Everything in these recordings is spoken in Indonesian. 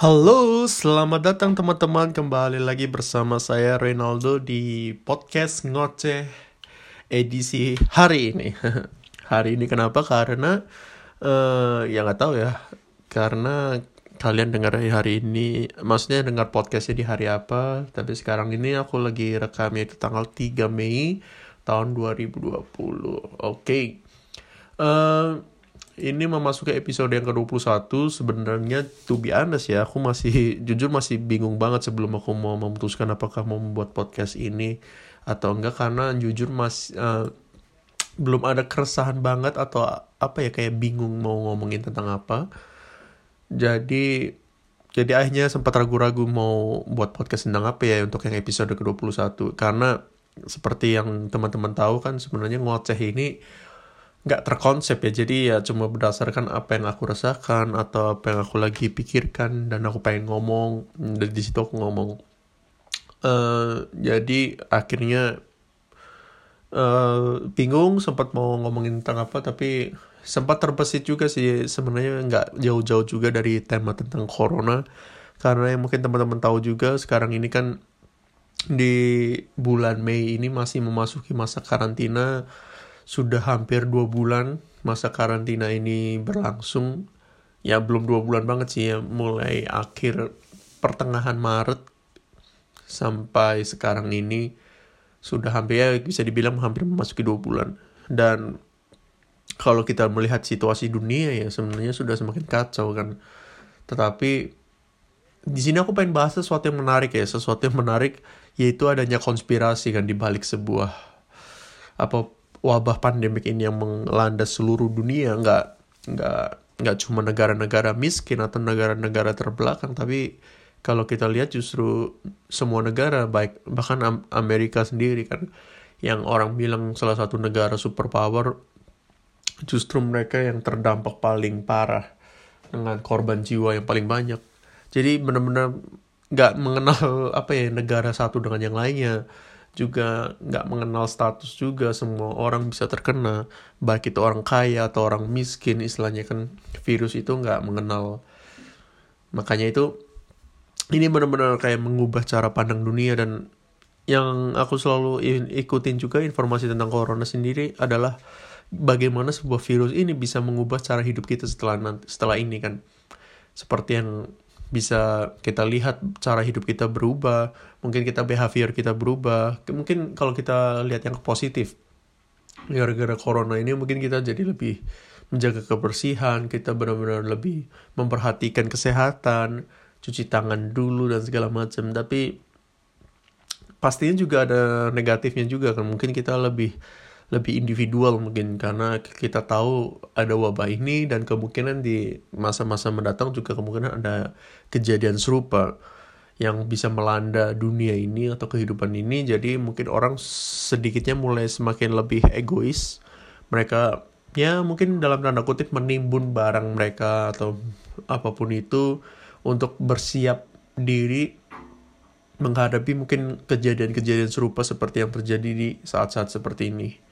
Halo, selamat datang teman-teman kembali lagi bersama saya Reynaldo di podcast ngoceh edisi hari ini. hari ini kenapa? Karena uh, ya nggak tahu ya. Karena kalian dengar hari ini, maksudnya dengar podcastnya di hari apa? Tapi sekarang ini aku lagi rekamnya itu tanggal 3 Mei tahun 2020. Oke. Okay. Uh, ini memasuki episode yang ke-21. Sebenarnya to be honest ya aku masih jujur masih bingung banget sebelum aku mau memutuskan apakah mau membuat podcast ini atau enggak. Karena jujur masih uh, belum ada keresahan banget atau apa ya kayak bingung mau ngomongin tentang apa. Jadi jadi akhirnya sempat ragu-ragu mau buat podcast tentang apa ya untuk yang episode ke-21. Karena seperti yang teman-teman tahu kan sebenarnya ngoceh ini nggak terkonsep ya. Jadi ya cuma berdasarkan apa yang aku rasakan atau apa yang aku lagi pikirkan dan aku pengen ngomong. Dan di situ aku ngomong. Uh, jadi akhirnya uh, bingung sempat mau ngomongin tentang apa tapi sempat terbesit juga sih. Sebenarnya nggak jauh-jauh juga dari tema tentang corona. Karena yang mungkin teman-teman tahu juga sekarang ini kan di bulan Mei ini masih memasuki masa karantina sudah hampir dua bulan masa karantina ini berlangsung. Ya belum dua bulan banget sih ya mulai akhir pertengahan Maret sampai sekarang ini sudah hampir ya bisa dibilang hampir memasuki dua bulan. Dan kalau kita melihat situasi dunia ya sebenarnya sudah semakin kacau kan. Tetapi di sini aku pengen bahas sesuatu yang menarik ya sesuatu yang menarik yaitu adanya konspirasi kan di balik sebuah apa wabah pandemik ini yang melanda seluruh dunia nggak nggak nggak cuma negara-negara miskin atau negara-negara terbelakang tapi kalau kita lihat justru semua negara baik bahkan Amerika sendiri kan yang orang bilang salah satu negara superpower justru mereka yang terdampak paling parah dengan korban jiwa yang paling banyak. Jadi benar-benar nggak mengenal apa ya negara satu dengan yang lainnya juga nggak mengenal status juga semua orang bisa terkena baik itu orang kaya atau orang miskin istilahnya kan virus itu nggak mengenal. Makanya itu ini benar-benar kayak mengubah cara pandang dunia dan yang aku selalu ikutin juga informasi tentang corona sendiri adalah bagaimana sebuah virus ini bisa mengubah cara hidup kita setelah nanti setelah ini kan. Seperti yang bisa kita lihat cara hidup kita berubah, mungkin kita behavior kita berubah. Mungkin kalau kita lihat yang positif, gara-gara corona ini mungkin kita jadi lebih menjaga kebersihan, kita benar-benar lebih memperhatikan kesehatan, cuci tangan dulu dan segala macam. Tapi pastinya juga ada negatifnya juga kan. Mungkin kita lebih lebih individual mungkin karena kita tahu ada wabah ini dan kemungkinan di masa-masa mendatang juga kemungkinan ada kejadian serupa yang bisa melanda dunia ini atau kehidupan ini. Jadi mungkin orang sedikitnya mulai semakin lebih egois. Mereka ya mungkin dalam tanda kutip menimbun barang mereka atau apa pun itu untuk bersiap diri menghadapi mungkin kejadian-kejadian serupa seperti yang terjadi di saat-saat seperti ini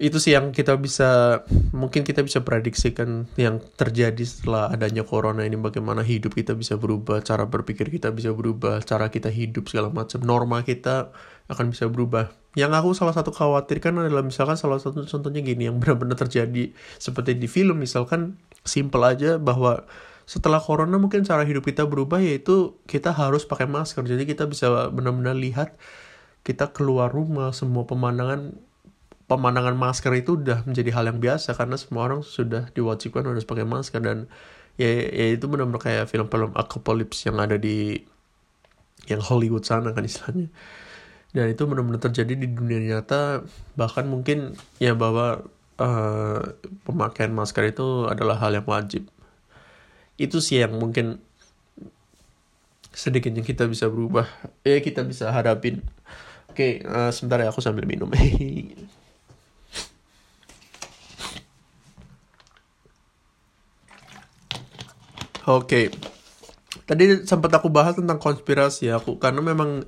itu sih yang kita bisa mungkin kita bisa prediksikan yang terjadi setelah adanya corona ini bagaimana hidup kita bisa berubah cara berpikir kita bisa berubah cara kita hidup segala macam. Norma kita akan bisa berubah. Yang aku salah satu khawatirkan adalah misalkan salah satu contohnya gini yang benar-benar terjadi seperti di film misalkan simple aja bahwa setelah corona mungkin cara hidup kita berubah yaitu kita harus pakai masker. Jadi kita bisa benar-benar lihat kita keluar rumah semua pemandangan pemandangan masker itu udah menjadi hal yang biasa karena semua orang sudah diwajibkan harus pakai masker dan ya, ya itu benar-benar kayak film-film apocalypse yang ada di yang Hollywood sana kan istilahnya. Dan itu benar-benar terjadi di dunia nyata bahkan mungkin ya bahwa uh, pemakaian masker itu adalah hal yang wajib. Itu sih yang mungkin sedikitnya kita bisa berubah ya kita bisa hadapin oke uh, sebentar ya aku sambil minum Oke. Tadi sempat aku bahas tentang konspirasi aku karena memang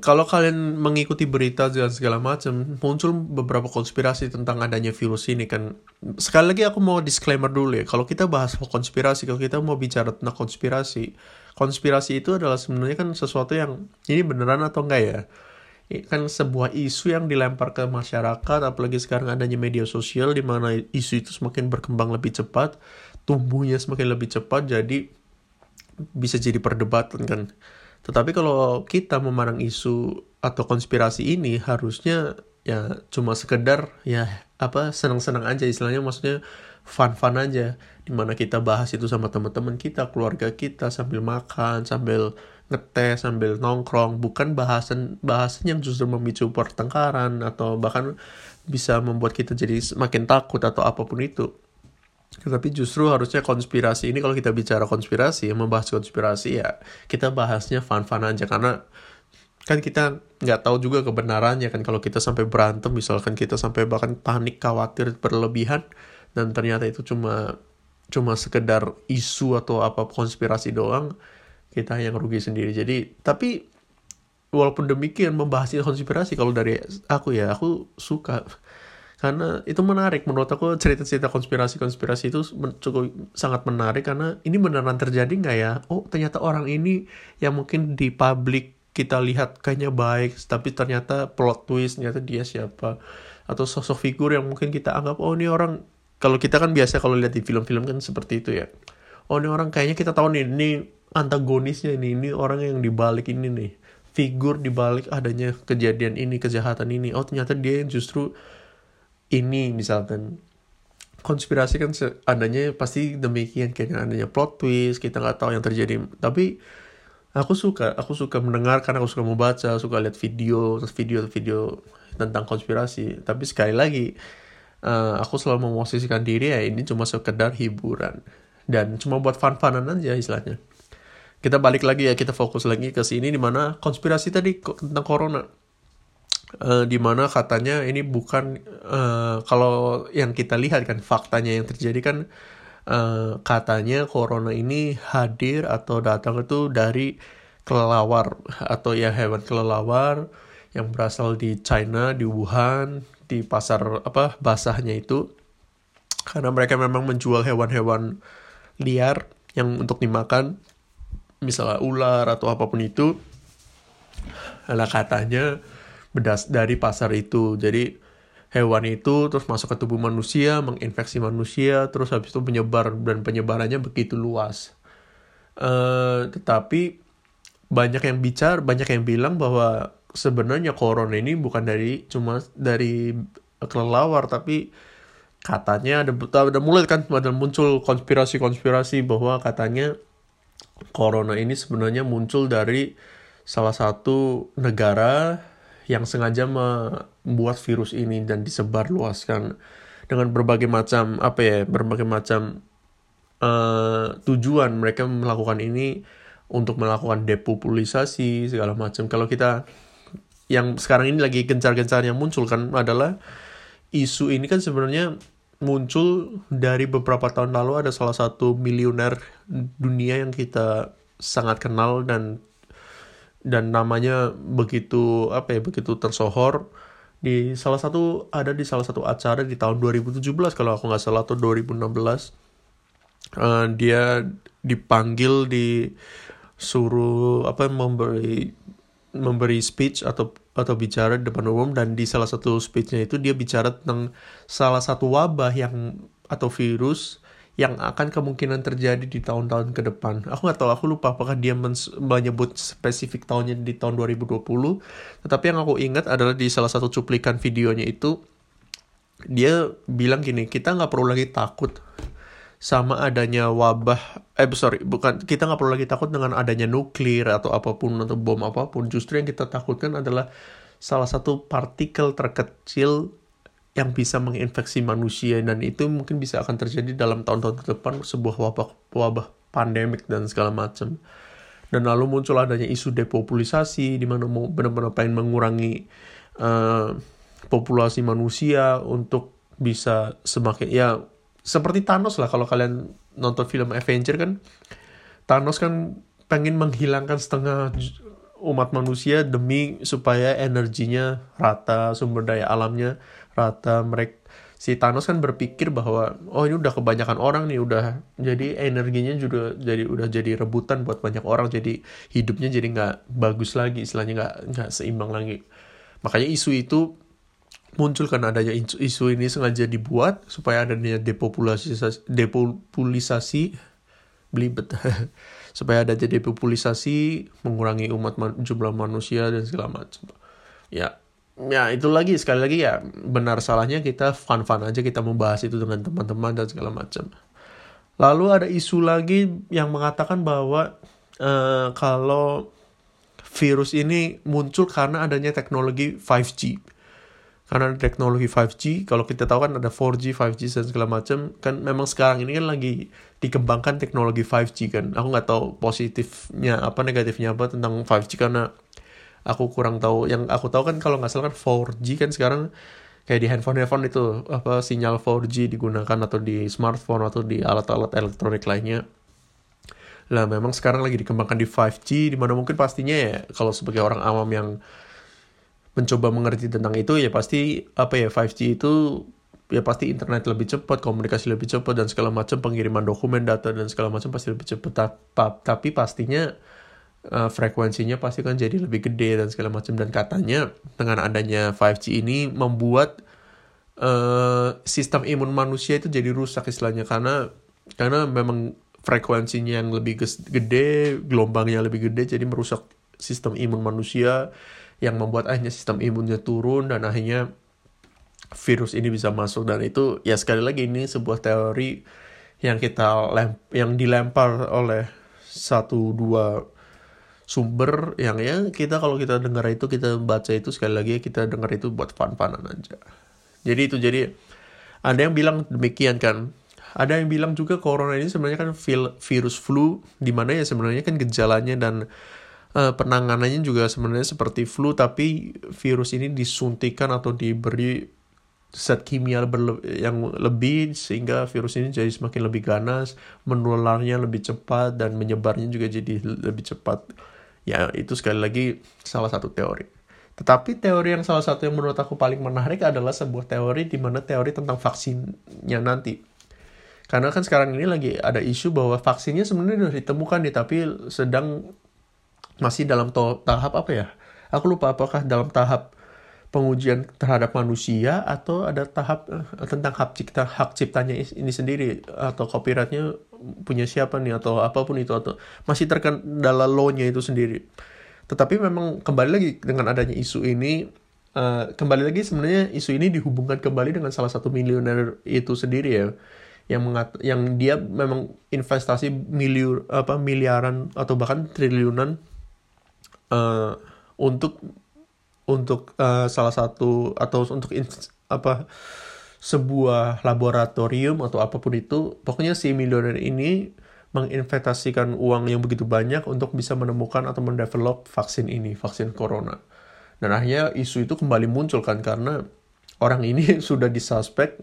kalau kalian mengikuti berita dan segala macam muncul beberapa konspirasi tentang adanya virus ini kan. Sekali lagi aku mau disclaimer dulu ya kalau kita bahas konspirasi kalau kita mau bicara tentang konspirasi konspirasi itu adalah sebenarnya kan sesuatu yang ini beneran atau enggak ya? Kan sebuah isu yang dilempar ke masyarakat apalagi sekarang adanya media sosial di mana isu itu semakin berkembang lebih cepat tumbuhnya semakin lebih cepat jadi bisa jadi perdebatan kan? Tetapi kalau kita memandang isu atau konspirasi ini harusnya ya cuma sekedar ya apa senang-senang aja istilahnya maksudnya fun-fun aja di mana kita bahas itu sama teman-teman kita keluarga kita sambil makan sambil ngetes sambil nongkrong. Bukan bahasan bahasan yang justru memicu pertengkaran atau bahkan bisa membuat kita jadi semakin takut atau apa pun itu tapi justru harusnya konspirasi ini kalau kita bicara konspirasi, membahas konspirasi ya kita bahasnya fun-fun aja. Karena kan kita nggak tahu juga kebenarannya kan. Kalau kita sampai berantem misalkan kita sampai bahkan panik khawatir berlebihan dan ternyata itu cuma cuma sekedar isu atau apa konspirasi doang kita yang rugi sendiri. Jadi tapi walaupun demikian membahas konspirasi kalau dari aku ya aku suka karena itu menarik menurut aku cerita-cerita konspirasi-konspirasi itu cukup sangat menarik karena ini beneran terjadi nggak ya? Oh ternyata orang ini yang mungkin di publik kita lihat kayaknya baik tapi ternyata plot twist ternyata dia siapa? Atau sosok figur yang mungkin kita anggap oh ini orang kalau kita kan biasa kalau lihat di film-film kan seperti itu ya. Oh ini orang kayaknya kita tahu nih ini antagonisnya ini ini orang yang dibalik ini nih. Figur dibalik adanya kejadian ini kejahatan ini. Oh ternyata dia yang justru ini misalkan konspirasi kan adanya pasti demikian kayak adanya plot twist kita nggak tahu yang terjadi. Tapi aku suka aku suka mendengar karena aku suka membaca suka lihat video video video tentang konspirasi. Tapi sekali lagi uh, aku selalu memosisikan diri ya ini cuma sekedar hiburan. Dan cuma buat fun-funan aja istilahnya. Kita balik lagi ya kita fokus lagi ke sini di mana konspirasi tadi tentang corona uh, di mana katanya ini bukan uh, kalau yang kita lihat kan faktanya yang terjadi kan uh, katanya corona ini hadir atau datang itu dari kelelawar atau ya hewan kelelawar yang berasal di China di Wuhan di pasar apa basahnya itu. Karena mereka memang menjual hewan-hewan liar yang untuk dimakan misalnya ular atau apa pun itu. Lah katanya bedas dari pasar itu. Jadi hewan itu terus masuk ke tubuh manusia, menginfeksi manusia, terus habis itu menyebar dan penyebarannya begitu luas. Uh, tetapi banyak yang bicara, banyak yang bilang bahwa sebenarnya corona ini bukan dari cuma dari kelelawar tapi katanya ada ada mulai kan ada muncul konspirasi-konspirasi bahwa katanya corona ini sebenarnya muncul dari salah satu negara yang sengaja membuat virus ini dan disebar luaskan dengan berbagai macam apa ya berbagai macam uh, tujuan mereka melakukan ini untuk melakukan depopulisasi segala macam. Kalau kita yang sekarang ini lagi gencar-gencarnya muncul kan adalah isu ini kan sebenarnya muncul dari beberapa tahun lalu ada salah satu miliuner dunia yang kita sangat kenal dan dan namanya begitu apa ya begitu tersohor di salah satu ada di salah satu acara di tahun 2017 kalau aku nggak salah atau 2016 uh, eh, dia dipanggil di suruh apa memberi memberi speech atau atau bicara di depan umum dan di salah satu speechnya itu dia bicara tentang salah satu wabah yang atau virus yang akan kemungkinan terjadi di tahun-tahun ke depan. Aku nggak tahu, aku lupa apakah dia menyebut spesifik tahunnya di tahun 2020. Tetapi yang aku ingat adalah di salah satu cuplikan videonya itu, dia bilang gini, kita nggak perlu lagi takut sama adanya wabah, eh sorry, bukan, kita nggak perlu lagi takut dengan adanya nuklir atau apa pun, atau bom apa pun. Justru yang kita takutkan adalah salah satu partikel terkecil yang bisa menginfeksi manusia dan itu mungkin bisa akan terjadi dalam tahun-tahun ke depan sebuah wabah wabah pandemik dan segala macam. Dan lalu muncul adanya isu depopulisasi di mana mau benar-benar pengen mengurangi uh, populasi manusia untuk bisa semakin ya seperti Thanos lah kalau kalian nonton film Avenger kan. Thanos kan pengen menghilangkan setengah umat manusia demi supaya energinya rata sumber daya alamnya rata mereka si Thanos kan berpikir bahwa oh ini udah kebanyakan orang nih udah jadi energinya juga jadi udah jadi rebutan buat banyak orang jadi hidupnya jadi nggak bagus lagi istilahnya nggak nggak seimbang lagi. Makanya isu itu muncul karena adanya isu, isu ini sengaja dibuat supaya adanya depopulasi depopulisasi belibet supaya ada jadi depopulisasi mengurangi umat man, jumlah manusia dan segala macam. Ya ya itu lagi. Sekali lagi ya benar salahnya kita fun fun aja kita membahas itu dengan teman-teman dan segala macam. Lalu ada isu lagi yang mengatakan bahwa uh, kalau virus ini muncul karena adanya teknologi 5G karena teknologi 5G kalau kita tahu kan ada 4G 5G dan segala macam. Kan memang sekarang ini kan lagi dikembangkan teknologi 5G kan. Aku nggak tahu positifnya apa negatifnya apa tentang 5G karena aku kurang tahu yang aku tahu kan kalau nggak salah kan 4G kan sekarang kayak di handphone handphone itu apa sinyal 4G digunakan atau di smartphone atau di alat-alat elektronik lainnya lah memang sekarang lagi dikembangkan di 5G di mana mungkin pastinya ya kalau sebagai orang awam yang mencoba mengerti tentang itu ya pasti apa ya 5G itu ya pasti internet lebih cepat, komunikasi lebih cepat dan segala macam pengiriman dokumen, data dan segala macam pasti lebih cepat. Tapi pastinya uh, frekuensinya pasti kan jadi lebih gede dan segala macam. Dan katanya dengan adanya 5G ini membuat uh, sistem imun manusia itu jadi rusak istilahnya. Karena karena memang frekuensinya yang lebih gede, gelombangnya lebih gede jadi merusak sistem imun manusia yang membuat akhirnya sistem imunnya turun dan akhirnya virus ini bisa masuk. Dan itu ya sekali lagi ini sebuah teori yang kita lem yang dilempar oleh satu dua sumber yang ya kita kalau kita dengar itu kita baca itu sekali lagi kita dengar itu buat fun-funan aja jadi itu jadi ada yang bilang demikian kan ada yang bilang juga corona ini sebenarnya kan virus flu di mana ya sebenarnya kan gejalanya dan uh, penanganannya juga sebenarnya seperti flu tapi virus ini disuntikan atau diberi zat kimia yang lebih sehingga virus ini jadi semakin lebih ganas, menularnya lebih cepat dan menyebarnya juga jadi lebih cepat. Ya, itu sekali lagi salah satu teori. Tetapi teori yang salah satu yang menurut aku paling menarik adalah sebuah teori di mana teori tentang vaksinnya nanti. Karena kan sekarang ini lagi ada isu bahwa vaksinnya sebenarnya sudah ditemukan nih, tapi sedang masih dalam tahap apa ya? Aku lupa apakah dalam tahap pengujian terhadap manusia atau ada tahap uh, tentang hak cipta hak ciptanya ini sendiri atau copyrightnya punya siapa nih atau apa pun itu atau masih terkendala law-nya itu sendiri. Tetapi memang kembali lagi dengan adanya isu ini uh, kembali lagi sebenarnya isu ini dihubungkan kembali dengan salah satu miliuner itu sendiri ya yang mengat yang dia memang investasi miliar apa miliaran atau bahkan triliunan uh, untuk untuk uh, salah satu atau untuk apa sebuah laboratorium atau apa pun itu pokoknya si miliuner ini menginvestasikan uang yang begitu banyak untuk bisa menemukan atau mendevelop vaksin ini vaksin corona. Dan akhirnya isu itu kembali muncul kan karena orang ini sudah disuspek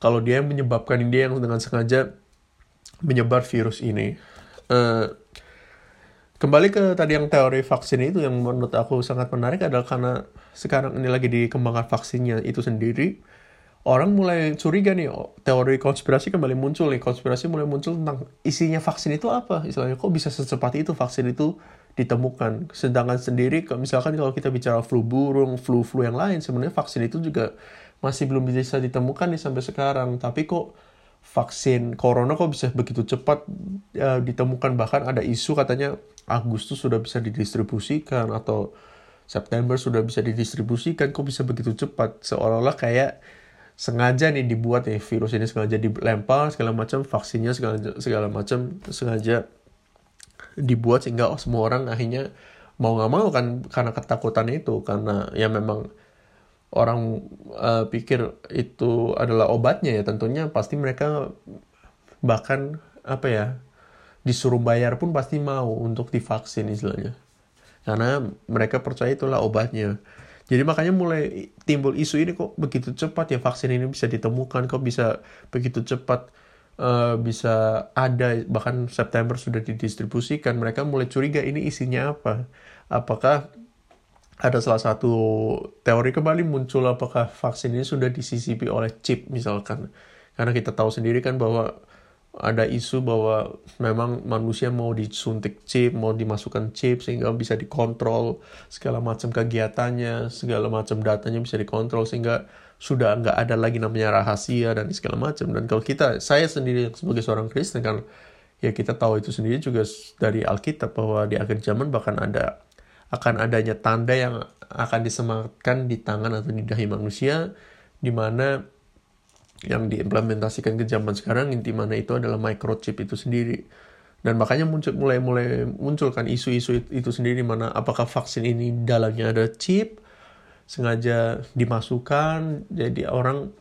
kalau dia yang menyebabkan dia yang dengan sengaja menyebar virus ini. Uh, kembali ke tadi yang teori vaksin itu yang menurut aku sangat menarik adalah karena sekarang ini lagi dikembangkan vaksinnya itu sendiri orang mulai curiga nih oh, teori konspirasi kembali muncul nih. Konspirasi mulai muncul tentang isinya vaksin itu apa? Istilahnya kok bisa secepat itu vaksin itu ditemukan? Sedangkan sendiri misalkan kalau kita bicara flu burung flu flu yang lain sebenarnya vaksin itu juga masih belum bisa ditemukan nih sampai sekarang. Tapi kok vaksin corona kok bisa begitu cepat uh, ditemukan? Bahkan ada isu katanya Agustus sudah bisa didistribusikan atau September sudah bisa didistribusikan kok bisa begitu cepat? Seolah-olah kayak sengaja nih dibuat nih virus ini sengaja dilempar segala macam vaksinnya segala segala macam sengaja dibuat sehingga semua orang akhirnya mau nggak mau kan karena ketakutan itu. Karena ya memang orang uh, pikir itu adalah obatnya ya tentunya pasti mereka bahkan apa ya disuruh bayar pun pasti mau untuk divaksin istilahnya. Karena mereka percaya itulah obatnya. Jadi makanya mulai timbul isu ini kok begitu cepat ya vaksin ini bisa ditemukan kok bisa begitu cepat uh, bisa ada bahkan September sudah didistribusikan. Mereka mulai curiga ini isinya apa. Apakah ada salah satu teori kembali muncul apakah vaksin ini sudah disisipi oleh chip misalkan karena kita tahu sendiri kan bahwa ada isu bahwa memang manusia mau disuntik chip, mau dimasukkan chip sehingga bisa dikontrol segala macam kegiatannya, segala macam datanya bisa dikontrol sehingga sudah nggak ada lagi namanya rahasia dan segala macam. Dan kalau kita, saya sendiri sebagai seorang Kristen kan, ya kita tahu itu sendiri juga dari Alkitab bahwa di akhir zaman bahkan ada akan adanya tanda yang akan disematkan di tangan atau di dahi manusia, di mana yang diimplementasikan ke zaman sekarang inti mana itu adalah microchip itu sendiri. Dan makanya muncul mulai mulai munculkan isu-isu itu sendiri mana apakah vaksin ini dalamnya ada chip sengaja dimasukkan jadi orang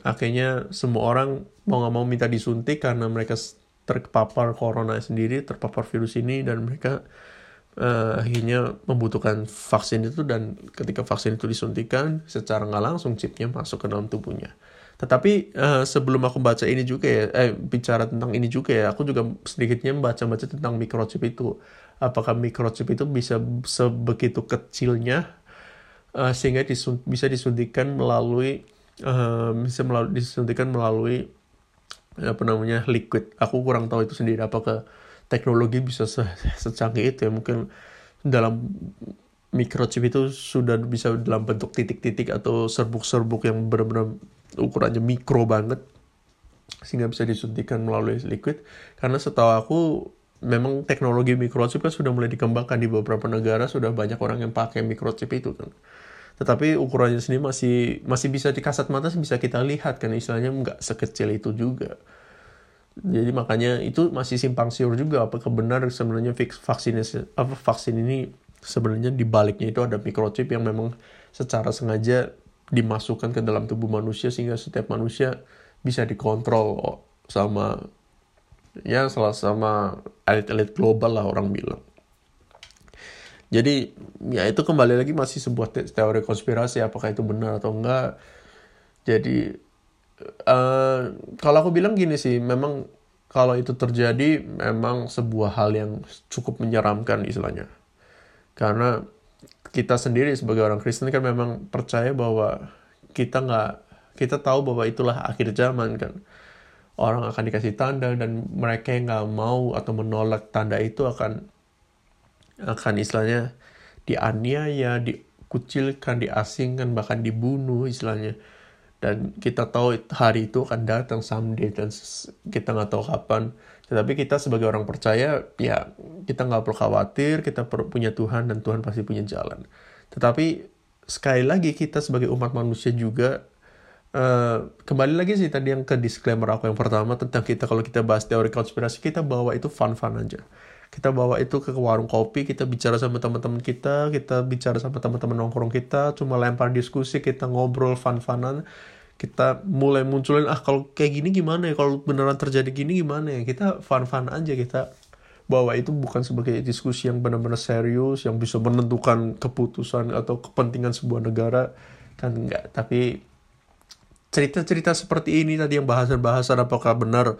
akhirnya semua orang mau nggak mau minta disuntik karena mereka terpapar corona sendiri terpapar virus ini dan mereka uh, akhirnya membutuhkan vaksin itu dan ketika vaksin itu disuntikan secara nggak langsung chipnya masuk ke dalam tubuhnya tetapi uh, sebelum aku baca ini juga ya, eh bicara tentang ini juga ya, aku juga sedikitnya membaca-baca tentang microchip itu. Apakah microchip itu bisa sebegitu kecilnya uh, sehingga disun bisa disuntikan melalui uh, bisa melalui disuntikan melalui apa namanya liquid. Aku kurang tahu itu sendiri apakah teknologi bisa se secanggih itu ya. Mungkin dalam microchip itu sudah bisa dalam bentuk titik-titik atau serbuk-serbuk yang benar-benar ukurannya mikro banget sehingga bisa disuntikan melalui liquid. Karena setahu aku memang teknologi microchip kan sudah mulai dikembangkan di beberapa negara sudah banyak orang yang pakai microchip itu kan. Tetapi ukurannya sendiri masih masih bisa dikasat mata bisa kita lihat kan. Istilahnya nggak sekecil itu juga jadi makanya itu masih simpang siur juga apakah benar sebenarnya vaksin apa vaksin ini sebenarnya di baliknya itu ada microchip yang memang secara sengaja dimasukkan ke dalam tubuh manusia sehingga setiap manusia bisa dikontrol sama ya salah sama elit-elit global lah orang bilang. Jadi ya itu kembali lagi masih sebuah te teori konspirasi apakah itu benar atau enggak. Jadi uh, kalau aku bilang gini sih, memang kalau itu terjadi memang sebuah hal yang cukup menyeramkan istilahnya. Karena kita sendiri sebagai orang Kristen kan memang percaya bahwa kita nggak kita tahu bahwa itulah akhir zaman kan orang akan dikasih tanda dan mereka yang nggak mau atau menolak tanda itu akan akan istilahnya dianiaya, dikucilkan, diasingkan, bahkan dibunuh istilahnya. Dan kita tahu hari itu akan datang someday dan kita nggak tahu kapan. Tetapi kita sebagai orang percaya, ya kita nggak perlu khawatir, kita perlu punya Tuhan dan Tuhan pasti punya jalan. Tetapi sekali lagi kita sebagai umat manusia juga uh, kembali lagi sih tadi yang ke disclaimer aku yang pertama tentang kita kalau kita bahas teori konspirasi kita bawa itu fun-fun aja. Kita bawa itu ke warung kopi, kita bicara sama teman-teman kita, kita bicara sama teman-teman nongkrong kita, cuma lempar diskusi, kita ngobrol fun-funan. Kita mulai munculin ah kalau kayak gini gimana ya? Kalau beneran terjadi gini gimana ya? Kita fun-fun aja kita bahwa itu bukan sebagai diskusi yang benar-benar serius yang bisa menentukan keputusan atau kepentingan sebuah negara kan enggak. Tapi cerita-cerita seperti ini tadi yang bahasan-bahasan apakah benar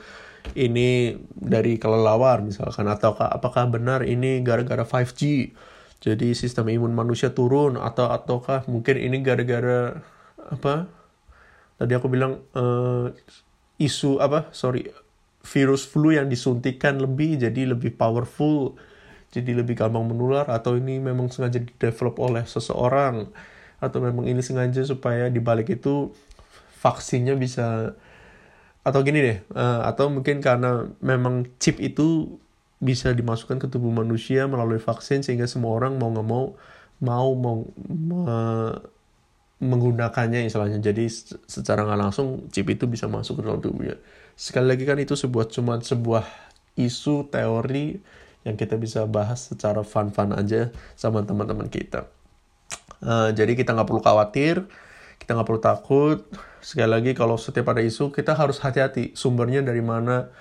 ini dari kelelawar misalkan atau apakah benar ini gara-gara 5G jadi sistem imun manusia turun atau ataukah mungkin ini gara-gara apa? Tadi aku bilang uh, isu apa? Sorry virus flu yang disuntikan lebih jadi lebih powerful jadi lebih gampang menular atau ini memang sengaja develop oleh seseorang atau memang ini sengaja supaya di balik itu vaksinnya bisa atau gini deh uh, atau mungkin karena memang chip itu bisa dimasukkan ke tubuh manusia melalui vaksin sehingga semua orang mau nggak mau mau mau menggunakannya istilahnya. Jadi secara nggak langsung chip itu bisa masuk ke dalam tubuhnya. Sekali lagi kan itu sebuah cuma sebuah isu teori yang kita bisa bahas secara fun-fun aja sama teman-teman kita. Uh, jadi kita nggak perlu khawatir kita nggak perlu takut sekali lagi kalau setiap ada isu kita harus hati-hati sumbernya dari mana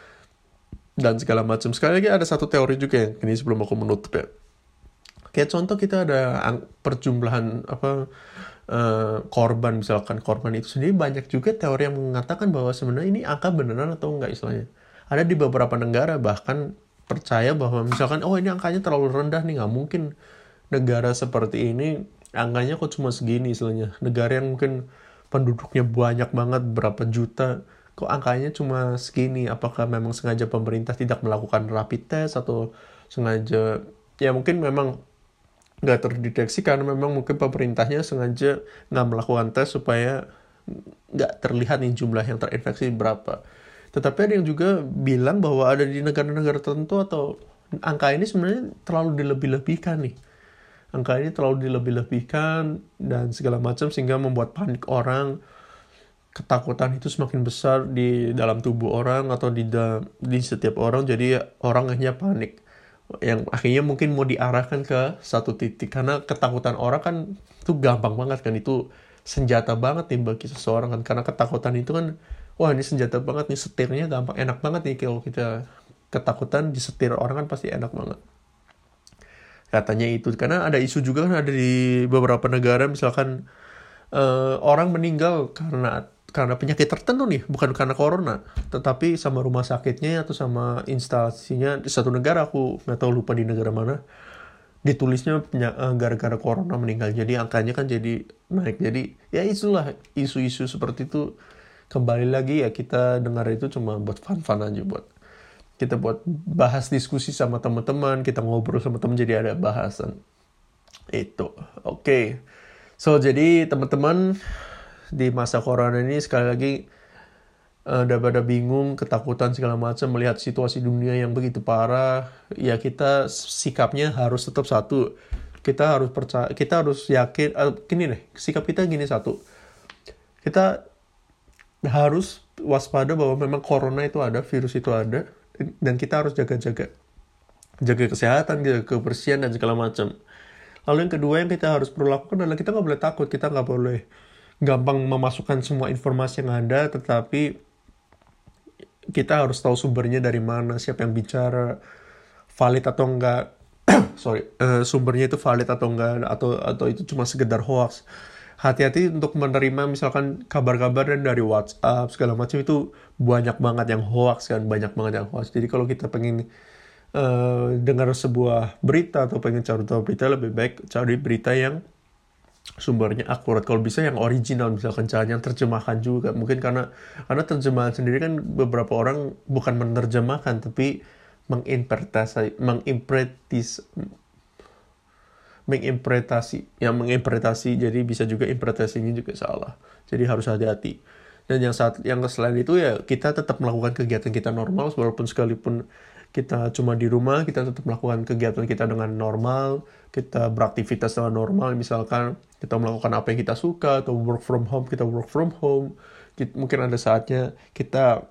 dan segala macam. Sekali lagi ada satu teori juga yang ini sebelum aku menutup ya. Kayak contoh kita ada perjumlahan apa uh, korban. Misalkan korban itu sendiri banyak juga teori yang mengatakan bahwa sebenarnya ini angka beneran atau enggak istilahnya. Ada di beberapa negara bahkan percaya bahwa misalkan oh ini angkanya terlalu rendah nih nggak mungkin negara seperti ini angkanya kok cuma segini istilahnya. Negara yang mungkin penduduknya banyak banget berapa juta. Kok angkanya cuma segini? Apakah memang sengaja pemerintah tidak melakukan rapid test atau sengaja? Ya mungkin memang nggak terdeteksi karena memang mungkin pemerintahnya sengaja nggak melakukan tes supaya nggak terlihat nih jumlah yang terinfeksi berapa. Tetapi ada yang juga bilang bahwa ada di negara-negara tertentu atau angka ini sebenarnya terlalu dilebih-lebihkan nih angka ini terlalu dilebih-lebihkan dan segala macam sehingga membuat panik orang. Ketakutan itu semakin besar di dalam tubuh orang atau di da di setiap orang. Jadi orang hanya panik. Yang akhirnya mungkin mau diarahkan ke satu titik. Karena ketakutan orang kan itu gampang banget kan. Itu senjata banget nih bagi seseorang kan. Karena ketakutan itu kan wah ini senjata banget nih. Setirnya gampang enak banget nih kalau kita ketakutan disetir orang kan pasti enak banget katanya itu. Karena ada isu juga kan ada di beberapa negara misalkan uh, orang meninggal karena karena penyakit tertentu nih, bukan karena corona, tetapi sama rumah sakitnya atau sama instalasinya di satu negara aku nggak tahu lupa di negara mana. Ditulisnya eh, gara-gara corona meninggal. Jadi angkanya kan jadi naik. Jadi ya itulah isu-isu seperti itu. Kembali lagi ya kita dengar itu cuma buat fun-fun aja buat kita buat bahas diskusi sama teman-teman kita ngobrol sama teman jadi ada bahasan itu oke okay. so jadi teman-teman di masa corona ini sekali lagi uh, udah pada bingung, ketakutan segala macam melihat situasi dunia yang begitu parah, ya kita sikapnya harus tetap satu. Kita harus percaya, kita harus yakin, uh, gini deh, sikap kita gini satu. Kita harus waspada bahwa memang corona itu ada, virus itu ada, dan kita harus jaga-jaga. Jaga kesehatan, jaga kebersihan, dan segala macam. Lalu yang kedua yang kita harus perlu lakukan adalah kita nggak boleh takut, kita nggak boleh gampang memasukkan semua informasi yang ada, tetapi kita harus tahu sumbernya dari mana, siapa yang bicara, valid atau enggak. Sorry, uh, sumbernya itu valid atau enggak, atau atau itu cuma sekedar hoax. Hati-hati untuk menerima misalkan kabar-kabar dari WhatsApp segala macam itu banyak banget yang hoax kan, banyak banget yang hoax. Jadi kalau kita pengen uh, dengar sebuah berita atau pengen cari tahu berita lebih baik cari berita yang sumbernya akurat kalau bisa yang original misalkan jangan yang terjemahkan juga mungkin karena karena terjemahan sendiri kan beberapa orang bukan menerjemahkan tapi menginterpretasi menginterpretis menginterpretasi yang menginterpretasi jadi bisa juga interpretasinya juga salah. Jadi harus hati-hati. Dan yang saat yang selain itu ya kita tetap melakukan kegiatan kita normal walaupun sekalipun kita cuma di rumah kita tetap melakukan kegiatan kita dengan normal kita beraktivitas dengan normal. Misalkan kita melakukan apa yang kita suka atau work from home kita work from home. Mungkin ada saatnya kita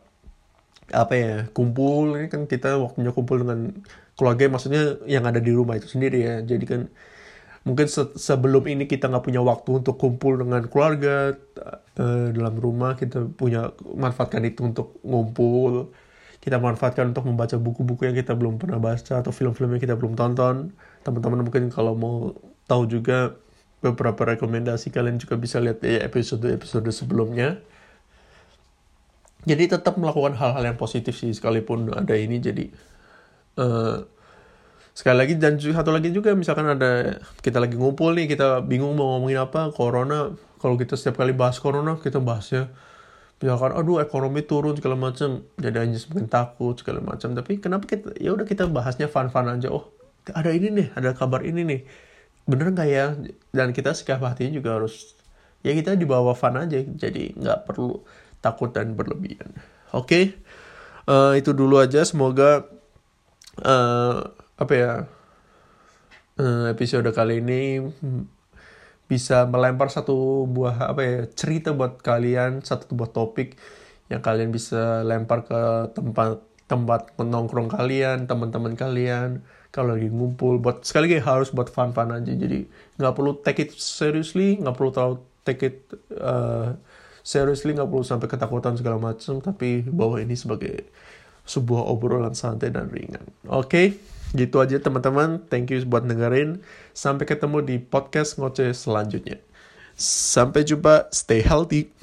apa ya kumpul. Ini kan kita waktunya kumpul dengan keluarga maksudnya yang ada di rumah itu sendiri ya. Jadi kan mungkin se sebelum ini kita nggak punya waktu untuk kumpul dengan keluarga uh, dalam rumah kita punya manfaatkan itu untuk ngumpul kita manfaatkan untuk membaca buku-buku yang kita belum pernah baca atau film-film yang kita belum tonton. Teman-teman mungkin kalau mau tahu juga beberapa rekomendasi kalian juga bisa lihat di episode-episode sebelumnya. Jadi tetap melakukan hal-hal yang positif sih sekalipun ada ini jadi uh, sekali lagi dan satu lagi juga misalkan ada kita lagi ngumpul nih kita bingung mau ngomongin apa corona. Kalau kita setiap kali bahas corona kita bahasnya misalkan aduh ekonomi turun segala macam. Jadi hanya semakin takut segala macam. Tapi kenapa kita ya udah kita bahasnya fun fun aja. Oh ada ini nih ada kabar ini nih. Bener nggak ya? Dan kita sikap hatinya juga harus ya kita dibawa fun aja. Jadi nggak perlu takut dan berlebihan. Oke? Okay? uh, eh, itu dulu aja. Semoga uh, apa ya uh, episode kali ini bisa melempar satu buah apa ya cerita buat kalian satu buah topik yang kalian bisa lempar ke tempat tempat menongkrong kalian teman-teman kalian. Kalau lagi ngumpul buat sekali lagi harus buat fun-fun aja. Jadi nggak perlu take it seriously nggak perlu terlalu take it uh, seriously nggak perlu sampai ketakutan segala macam tapi bawa ini sebagai sebuah obrolan santai dan ringan. Oke? okay? Gitu aja teman-teman. Thank you buat dengerin. Sampai ketemu di podcast ngoceh selanjutnya. Sampai jumpa, stay healthy.